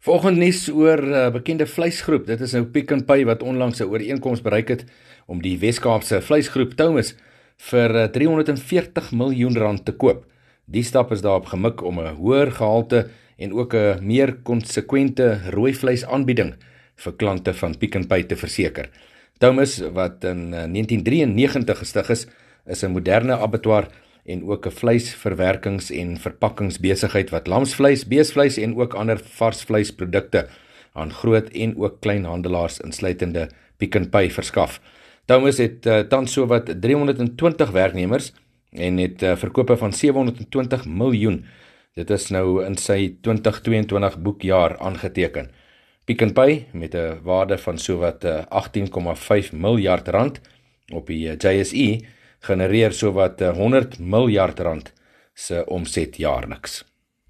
Volgende nuus oor 'n uh, bekende vleisgroep. Dit is nou Pick n Pay wat onlangs 'n ooreenkoms bereik het om die Wes-Kaapse vleisgroep Thomas vir uh, 340 miljoen rand te koop. Die stap is daarop gemik om 'n hoër gehalte en ook 'n meer konsekwente rooi vleis aanbieding vir klante van Pick n Pay te verseker. Thomas wat in uh, 1993 gestig is, is 'n moderne abattoir en ook 'n vleisverwerkings- en verpakkingsbesigheid wat lamsvleis, beesvleis en ook ander varsvleisprodukte aan groot en ook klein handelaars insluitende Pick n Pay verskaf. Thomas het uh, tans sowat 320 werknemers en het uh, verkope van 720 miljoen. Dit is nou in sy 2022 boekjaar aangeteken. Pick n Pay met 'n waarde van sowat 18,5 miljard rand op die JSE genereer sowat 100 miljard rand se omset jaarliks.